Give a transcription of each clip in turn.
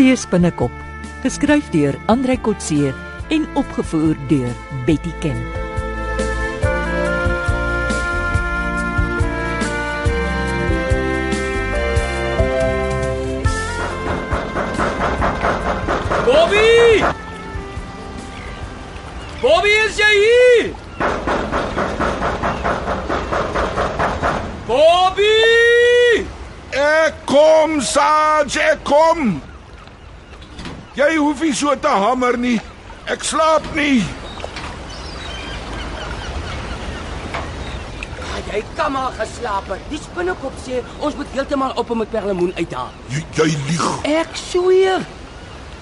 Kotse spinnekop, geskryf deur Andrei Kotse en opgevoer deur Betty Ken. Bobby! Bobby is jy hier? Bobby! Ek kom, Saj, ek kom. Jy hoef nie so te hamer nie. Ek slaap nie. Ah, jy kan maar geslaap het. Die spinnekop sê ons moet heeltemal op hom met perlemoen uithaal. Jy, jy lieg. Ek sweer.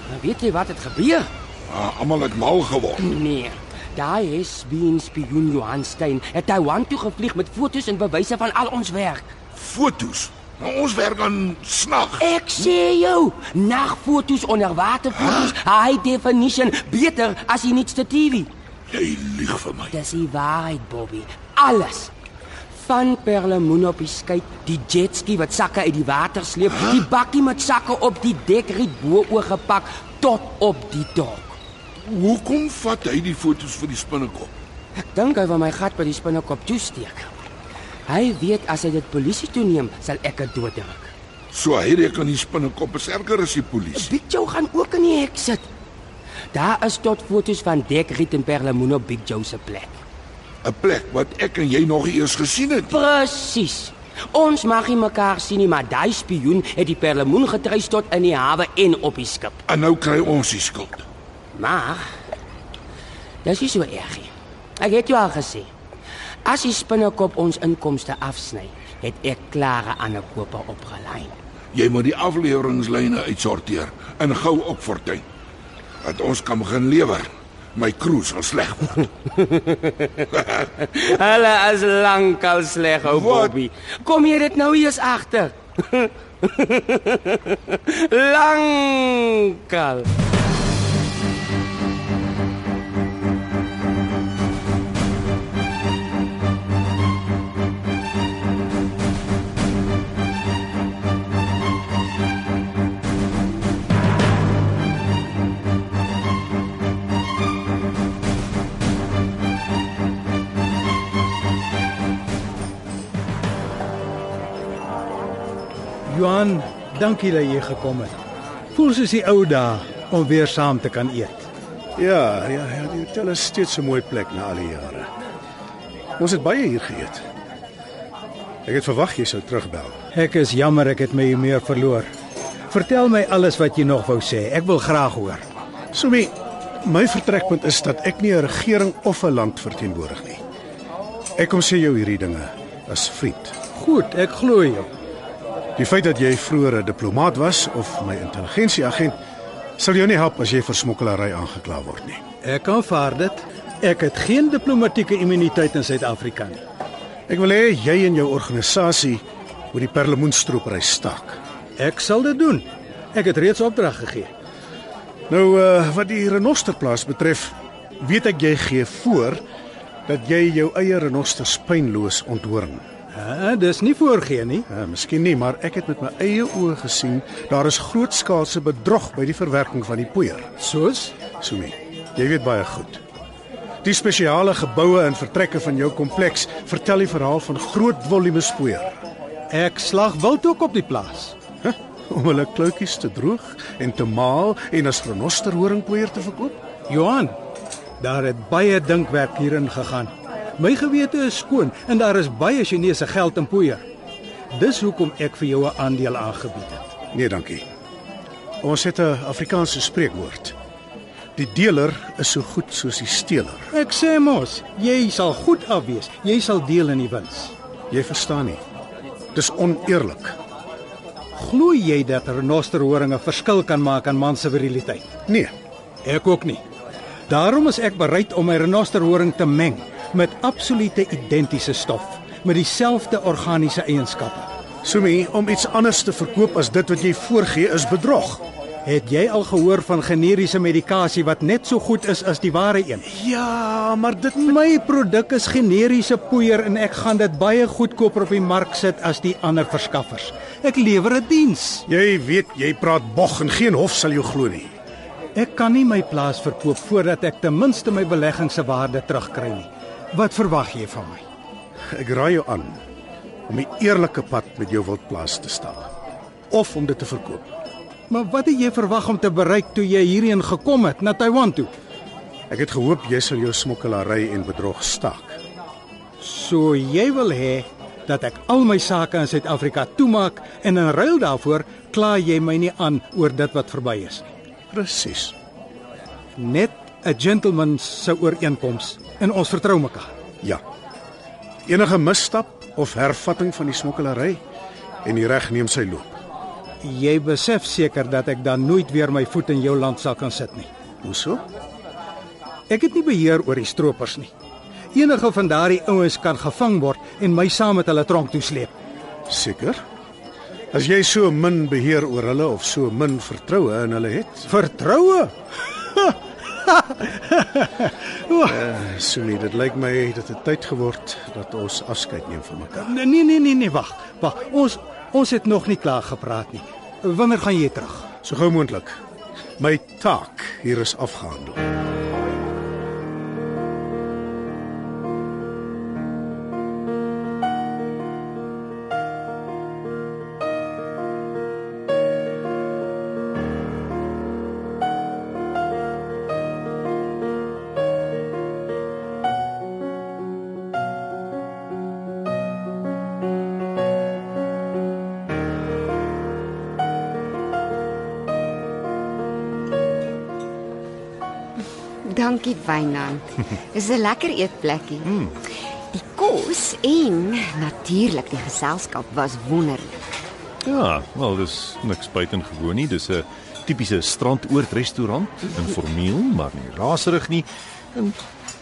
Nou weet jy wat het gebeur? Ah, Almal het mal geword. Nee. Daai is Bean spioen Johan Stein het Taiwan toe gevlieg met fotos en bewyse van al ons werk. Fotos. Ons werk aan snag. Ek sê jou, nagfoto's onderwaterfoto's, high definition, beter as die nuutste TV. Jy lieg vir my. Dis die waarheid, Bobby. Alles. Van perlemoen op die skei, die jetski wat sakke uit die water sleep, die bakkie met sakke op die dekriet bo oorgepak tot op die dok. Hoekom vat hy die fotos vir die spinnekop? Ek dink hy wil my gat by die spinnekop toesteek. Hy weet as hy dit polisie toe neem, sal ek dit dooddruk. So hy reken die spinnekop is erger as die polisie. Big Joe gaan ook in die hek sit. Daar is tot fotos van dekriet en perlemoen op Big Joe se plek. 'n Plek wat ek en jy nog eers gesien het. Presies. Ons mag nie mekaar sien nie, maar daai spioen het die perlemoen getreis tot in die hawe en op die skip. En nou kry ons die skuld. Maar dis nie so erg nie. Ek het jou al gesê. As die spinnekop ons inkomste afsny, het ek klare ander kope opgelyn. Jy moet die afleweringslyne uitsorteer en gou op fortuin. Dat ons kan begin lewer. My kroeg sal sleg word. Hulle is lankal sleg, ou Wat? Bobby. Kom jy dit nou eers agter? lankal. Johan, dankie dat jy gekom het. Voel soos die ou dae om weer saam te kan eet. Ja, ja, ja, die hotel is steeds 'n mooi plek na al die jare. Ons het baie hier geëet. Ek het verwag jy sou terugbel. Ek is jammer ek het my meer verloor. Vertel my alles wat jy nog wou sê. Ek wil graag hoor. Sommie, my vertrekpunt is dat ek nie 'n regering of 'n land verteenwoordig nie. Ek kom sê jou hierdie dinge as vriend. Goed, ek glo jou. Die feit dat jy vroeër 'n diplomaat was of my intelligensieagent sal jou nie help as jy vir smokkelary aangekla word nie. Ek aanvaar dit. Ek het geen diplomatieke immuniteit in Suid-Afrika nie. Ek wil hê jy en jou organisasie moet die perlemoenstropery staak. Ek sal dit doen. Ek het reeds opdrag gegee. Nou uh, wat die renosterplaas betref, weet ek jy gee voor dat jy jou eie renosters pynloos onthoring. Ja, dis nie voorgee nie. Ja, miskien nie, maar ek het met my eie oë gesien daar is grootskaalse bedrog by die verwerking van die poeier. Soos Sumi, jy weet baie goed. Die spesiale geboue en vertrekke van jou kompleks vertel die verhaal van groot volumes poeier. ek slag wild ook op die plaas. Huh, om hulle kloutjies te droog en te maal en as renosterhoringpoeier te verkoop? Johan, daar het baie dinkwerk hierin gegaan. My gewete is skoon en daar is baie Chinese geld in poeier. Dis hoekom ek vir jou 'n aandeel aangebied het. Nee, dankie. Ons het 'n Afrikaanse spreekwoord. Die deler is so goed soos die steeler. Ek sê mos, jy sal goed afwees. Jy sal deel in die wins. Jy verstaan nie. Dis oneerlik. Glo jy dat renosterhoring 'n verskil kan maak aan man se viriliteit? Nee, Ek ook nie. Daarom is ek bereid om my renosterhoring te meng met absolute identiese stof met dieselfde organiese eienskappe. Sumi, om iets anders te verkoop as dit wat jy voorgee is bedrog. Het jy al gehoor van generiese medikasie wat net so goed is as die ware een? Ja, maar dit My produk is generiese poeier en ek gaan dit baie goedkoper op die mark sit as die ander verskaffers. Ek lewer 'n diens. jy weet jy praat bog en geen hof sal jou glo nie. Ek kan nie my plaas verkoop voordat ek ten minste my belegging se waarde terugkry nie. Wat verwag jy van my? Ek raai jou aan om die eerlike pad met jou wildplaas te stap of om dit te verkoop. Maar wat het jy verwag om te bereik toe jy hierheen gekom het na Taiwan toe? Ek het gehoop jy sal jou smokkelary en bedrog staak. So jy wil hê dat ek al my sake in Suid-Afrika toemaak en in ruil daarvoor kla jy my nie aan oor dit wat verby is nie. Presies. Net 'n gentleman se ooreenkoms en ons vertrou mekaar. Ja. Enige misstap of hervatting van die smokkelary en die reg neem sy loop. Jy besef seker dat ek dan nooit weer my voet in jou land sal kan sit nie. Hoeso? Ek het nie beheer oor die stroopers nie. Enige van daardie ouens kan gevang word en my saam met hulle tronk toe sleep. Seker? As jy so min beheer oor hulle of so min vertroue in hulle het, Vertroue? so nie, dit lyk my dit het tyd geword dat ons afskeid neem van mekaar. Nee nee nee nee, nee wag. Wag. Ons ons het nog nie klaar gepraat nie. Wanneer gaan jy terug? So gou moontlik. My taak hier is afgehandel. Dankie Wynand. Dis 'n lekker eetplekkie. Mm. Die kos en natuurlik die geselskap was wonderlik. Ja, wel dis niks buitengewoon nie. Dis 'n tipiese strandoord restaurant, informeel, maar nie raserig nie. En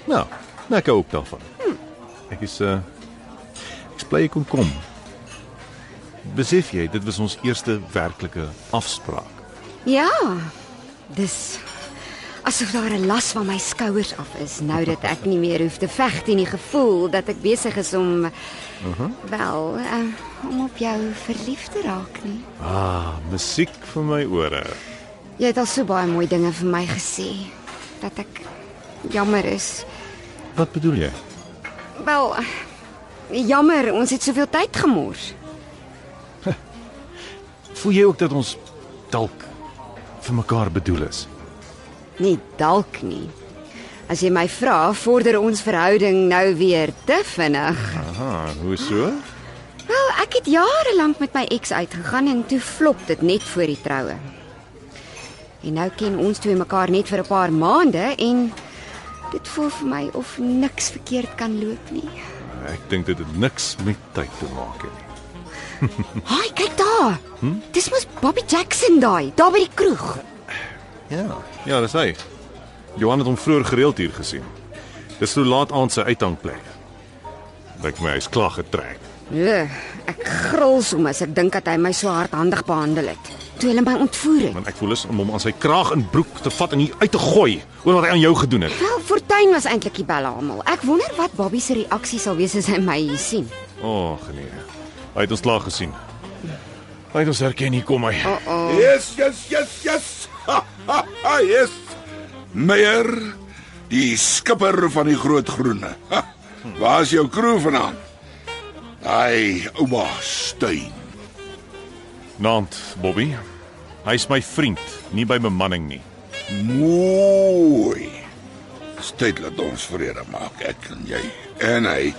nou, lekker ook daarvan. Ek is uh ek bly ek kon kom. Besef jy, dit was ons eerste werklike afspraak. Ja. Dis asof daar 'n las van my skouers af is nou dat ek nie meer hoef te veg teen die gevoel dat ek besig is om uh -huh. wel uh, om op jou verlief te raak nie. Ah, musiek vir my ore. Jy het al so baie mooi dinge vir my gesê dat ek jammer is. Wat bedoel jy? Wel jammer, ons het soveel tyd gemors. Voel jy ook dat ons dalk vir mekaar bedoel is? Nie dalk nie. As jy my vra, vorder ons verhouding nou weer te vinnig. Aha, hoe so? Wel, ek het jare lank met my ex uitgegaan en toe flop dit net voor die troue. En nou ken ons twee mekaar net vir 'n paar maande en dit voel vir my of niks verkeerd kan loop nie. Ek dink dit het niks met tyd te maak nie. Haai, kyk daar. Hm? Dis mos Bobby Jackson daai, daar by die kroeg. Ja, ja, dis hy. Johan het hom vroeër gereeld hier gesien. Dis so laat aand sy uithangplek. Lyk my hy's klaar getrek. Ja, ek gril soms ek dink dat hy my so hardhandig behandel het toe hulle my ontvoer het. Want ek voel is om hom aan sy kraag en broek te vat en hier uit te gooi oor wat hy aan jou gedoen het. Wel, Fortuin was eintlik die belle almal. Ek wonder wat Bobby se reaksie sal wees as hy my hier sien. O, oh, genee. Hy het ons klaar gesien. Hy het ons herken hier kom hy. Oh oh. Yes, yes, yes, yes. Ha, ha, yes. Meyer, die skipper van die groot groene. Ha, waar is jou kroeg vanaand? Ai, ouma Steyn. Naand, Bobby. Hy's my vriend, nie by bemanning nie. Mooi. Steeds laat ons vrede maak, ek en jy. En hy.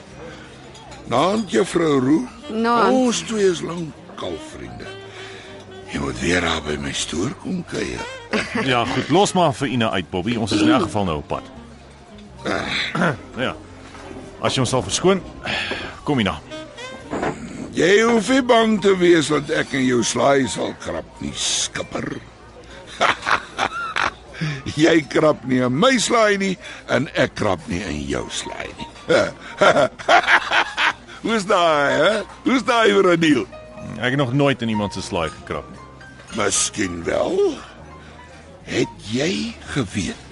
Naand juffrou Roo. Naand. Ons twee is lankal vriende. Jy moet weer daar by my stoor kom kuier. Ja, goed, los maar vir Ina uit, Bobby. Ons is in elk geval nou op pad. Ja. As jy ons sal verskoon, kom Ina. Jy hoef nie bang te wees dat ek in jou slaai sal krap nie, skipper. jy krap nie in my slaai nie en ek krap nie in jou slaai nie. Hoe's daai, hè? Hoe's daai vir 'n deal? Ek het nog nooit in iemand se slaai gekrap nie. Miskien wel. Het jy geweet?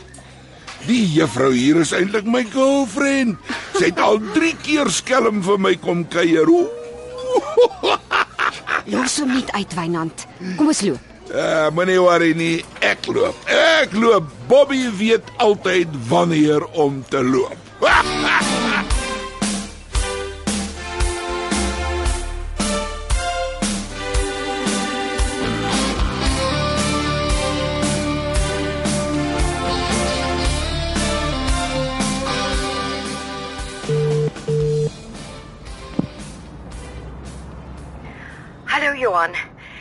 Die juffrou hier is eintlik my girlfriend. Sy het al 3 keer skelm vir my kom kuier. Los hom net uit, Wynand. Kom ons loop. Uh, moenie worry nie, ek loop. Ek loop. Bobby weet altyd wanneer om te loop. Hallo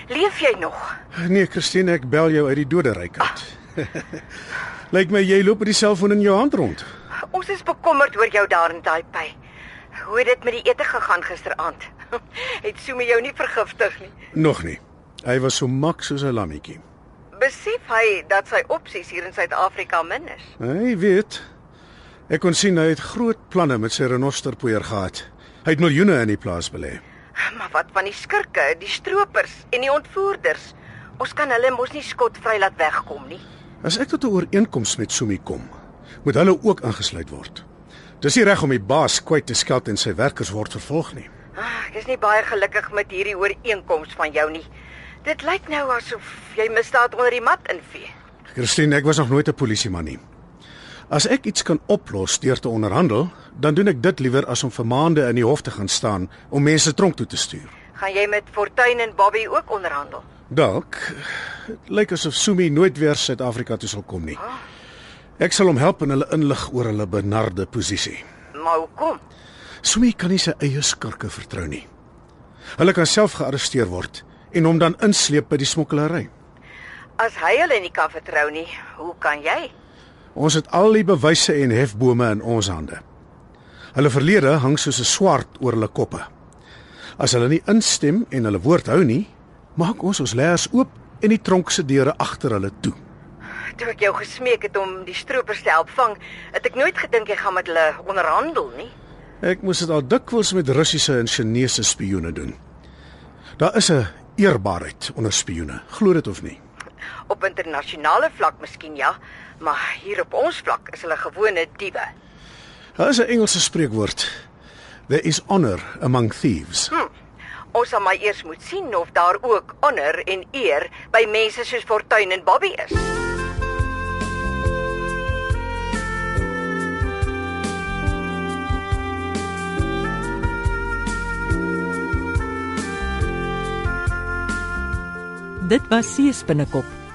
Leef jy nog? Nee, Christine, ek bel jou uit die doderyk uit. Lyk my jy loop met die selfoon in jou hand rond. Ons is bekommerd oor jou daar in Taipei. Hoe het dit met die ete gegaan gisteraand? Het Sumi jou nie vergiftig nie? Nog nie. Hy was so mak soos 'n lammetjie. Besef hy dat sy opsies hier in Suid-Afrika min is? Hy weet. Ek kon sien hy het groot planne met sy renosterpoeier gehad. Hy het miljoene in die plaas belê. Maar wat van die skurke, die stroopers en die ontvoerders? Ons kan hulle mos nie skotvry laat wegkom nie. As ek tot 'n ooreenkoms met Sumi kom, moet hulle ook ingesluit word. Dis nie reg om die baas kwyt te skeld en sy werkers word vervolg nie. Ah, Ek is nie baie gelukkig met hierdie ooreenkoms van jou nie. Dit lyk nou asof jy misdaad onder die mat invee. Christine, ek was nog nooit 'n polisieman nie. As ek iets kan oplos deur te onderhandel, dan doen ek dit liewer as om vir maande in die hof te gaan staan om mense tronk toe te stuur. Gaan jy met Fortuin en Bobby ook onderhandel? Dalk dit lyk asof Sumi nooit weer Suid-Afrika toe sal kom nie. Ek sal hom help en hulle inlig oor hulle benarde posisie. Maar hoekom? Sumi kan nie sy eie skurke vertrou nie. Hulle kan self gearresteer word en hom dan insleep by die smokkelary. As hy hulle nie kan vertrou nie, hoe kan jy? Ons het al die bewyse en hefbome in ons hande. Hulle verlede hang soos 'n swart oor hulle koppe. As hulle nie instem en hulle woord hou nie, maak ons ons leers oop en die tronk se deure agter hulle toe. Toe ek jou gesmeek het om die stroopers te help vang, het ek nooit gedink jy gaan met hulle onderhandel nie. Ek moes dit al dikwels met Russiese en Chinese spioene doen. Daar is 'n eerbaarheid onder spioene, glo dit of nie. Op internasionale vlak miskien ja, maar hier op ons vlak is hulle gewone diewe. Daar is 'n Engelse spreekwoord. There is honor among thieves. Hm. Ons sal maar eers moet sien of daar ook honor en eer by mense soos Fortuin en Bobby is. Dit was Seespinnekop